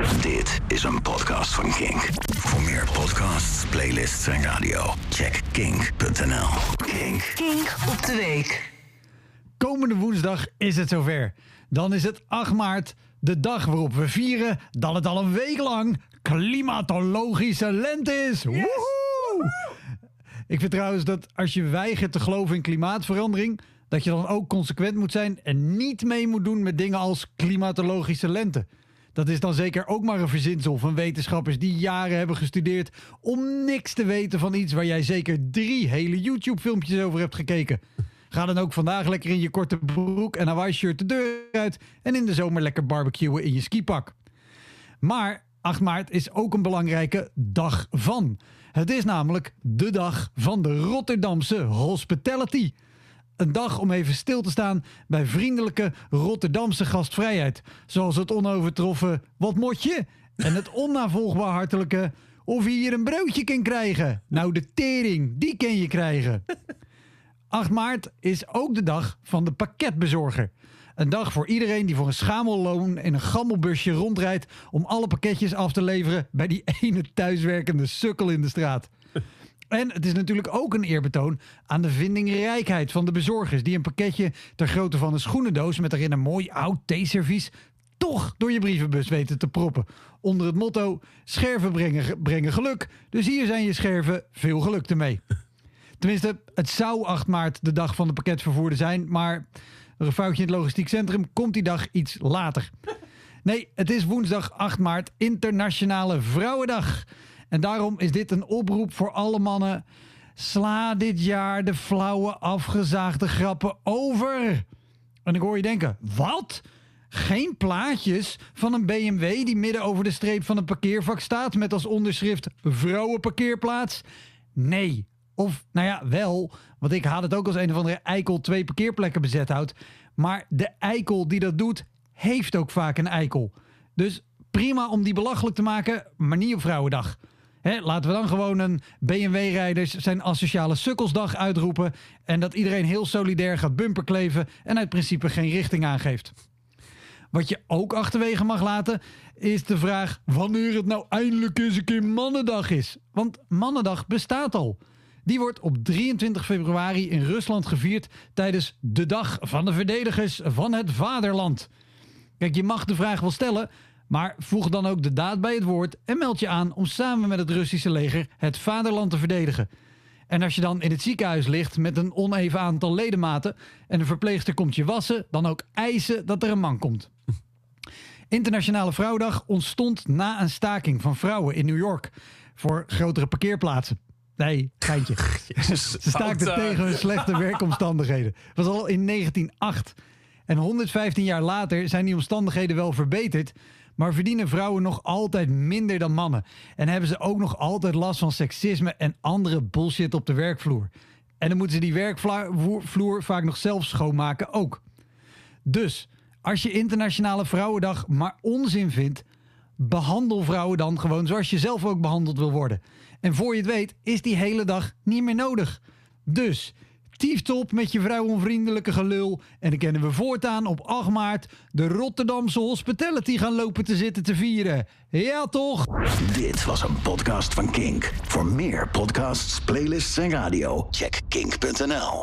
Dit is een podcast van Kink. Voor meer podcasts, playlists en radio, check kink.nl. Kink. Kink op de week. Komende woensdag is het zover. Dan is het 8 maart, de dag waarop we vieren dat het al een week lang klimatologische lente is. Woehoe! Ik vind trouwens dat als je weigert te geloven in klimaatverandering, dat je dan ook consequent moet zijn en niet mee moet doen met dingen als klimatologische lente. Dat is dan zeker ook maar een verzinsel van wetenschappers die jaren hebben gestudeerd om niks te weten van iets waar jij zeker drie hele YouTube-filmpjes over hebt gekeken. Ga dan ook vandaag lekker in je korte broek en Hawaii shirt de deur uit en in de zomer lekker barbecuen in je skipak. Maar 8 maart is ook een belangrijke dag van. Het is namelijk de dag van de Rotterdamse hospitality. Een dag om even stil te staan bij vriendelijke Rotterdamse gastvrijheid. Zoals het onovertroffen wat mot je? En het onnavolgbaar hartelijke of je hier een broodje kan krijgen. Nou, de tering, die kan je krijgen. 8 maart is ook de dag van de pakketbezorger. Een dag voor iedereen die voor een schamelloon in een gammelbusje rondrijdt om alle pakketjes af te leveren bij die ene thuiswerkende sukkel in de straat. En het is natuurlijk ook een eerbetoon aan de vindingrijkheid van de bezorgers die een pakketje ter grootte van een schoenendoos met erin een mooi oud theeservies toch door je brievenbus weten te proppen. Onder het motto: scherven brengen, brengen geluk. Dus hier zijn je scherven, veel geluk ermee. Tenminste, het zou 8 maart de dag van de pakketvervoerder zijn, maar een foutje in het logistiek centrum komt die dag iets later. Nee, het is woensdag 8 maart, Internationale Vrouwendag. En daarom is dit een oproep voor alle mannen. Sla dit jaar de flauwe afgezaagde grappen over. En ik hoor je denken, wat? Geen plaatjes van een BMW die midden over de streep van een parkeervak staat met als onderschrift vrouwenparkeerplaats? Nee. Of, nou ja, wel, want ik haal het ook als een of andere eikel twee parkeerplekken bezet houdt. Maar de eikel die dat doet, heeft ook vaak een eikel. Dus prima om die belachelijk te maken, maar niet op Vrouwendag. Hè, laten we dan gewoon een BMW-rijders zijn asociale sukkelsdag uitroepen. En dat iedereen heel solidair gaat bumperkleven en uit principe geen richting aangeeft. Wat je ook achterwege mag laten, is de vraag wanneer het nou eindelijk eens een keer Mannendag is. Want Mannendag bestaat al. Die wordt op 23 februari in Rusland gevierd tijdens de Dag van de Verdedigers van het Vaderland. Kijk, je mag de vraag wel stellen, maar voeg dan ook de daad bij het woord en meld je aan om samen met het Russische leger het vaderland te verdedigen. En als je dan in het ziekenhuis ligt met een oneven aantal ledematen en een verpleegster komt je wassen, dan ook eisen dat er een man komt. Internationale Vrouwendag ontstond na een staking van vrouwen in New York voor grotere parkeerplaatsen. Nee, geintje. Ze staakten tegen hun slechte werkomstandigheden. Dat was al in 1908. En 115 jaar later zijn die omstandigheden wel verbeterd. Maar verdienen vrouwen nog altijd minder dan mannen. En hebben ze ook nog altijd last van seksisme en andere bullshit op de werkvloer. En dan moeten ze die werkvloer vaak nog zelf schoonmaken ook. Dus als je Internationale Vrouwendag maar onzin vindt, behandel vrouwen dan gewoon zoals je zelf ook behandeld wil worden. En voor je het weet, is die hele dag niet meer nodig. Dus, tieftop met je vrouwenvriendelijke gelul. En dan kennen we voortaan op 8 maart de Rotterdamse Hospitality gaan lopen te zitten te vieren. Ja, toch? Dit was een podcast van Kink. Voor meer podcasts, playlists en radio, check kink.nl.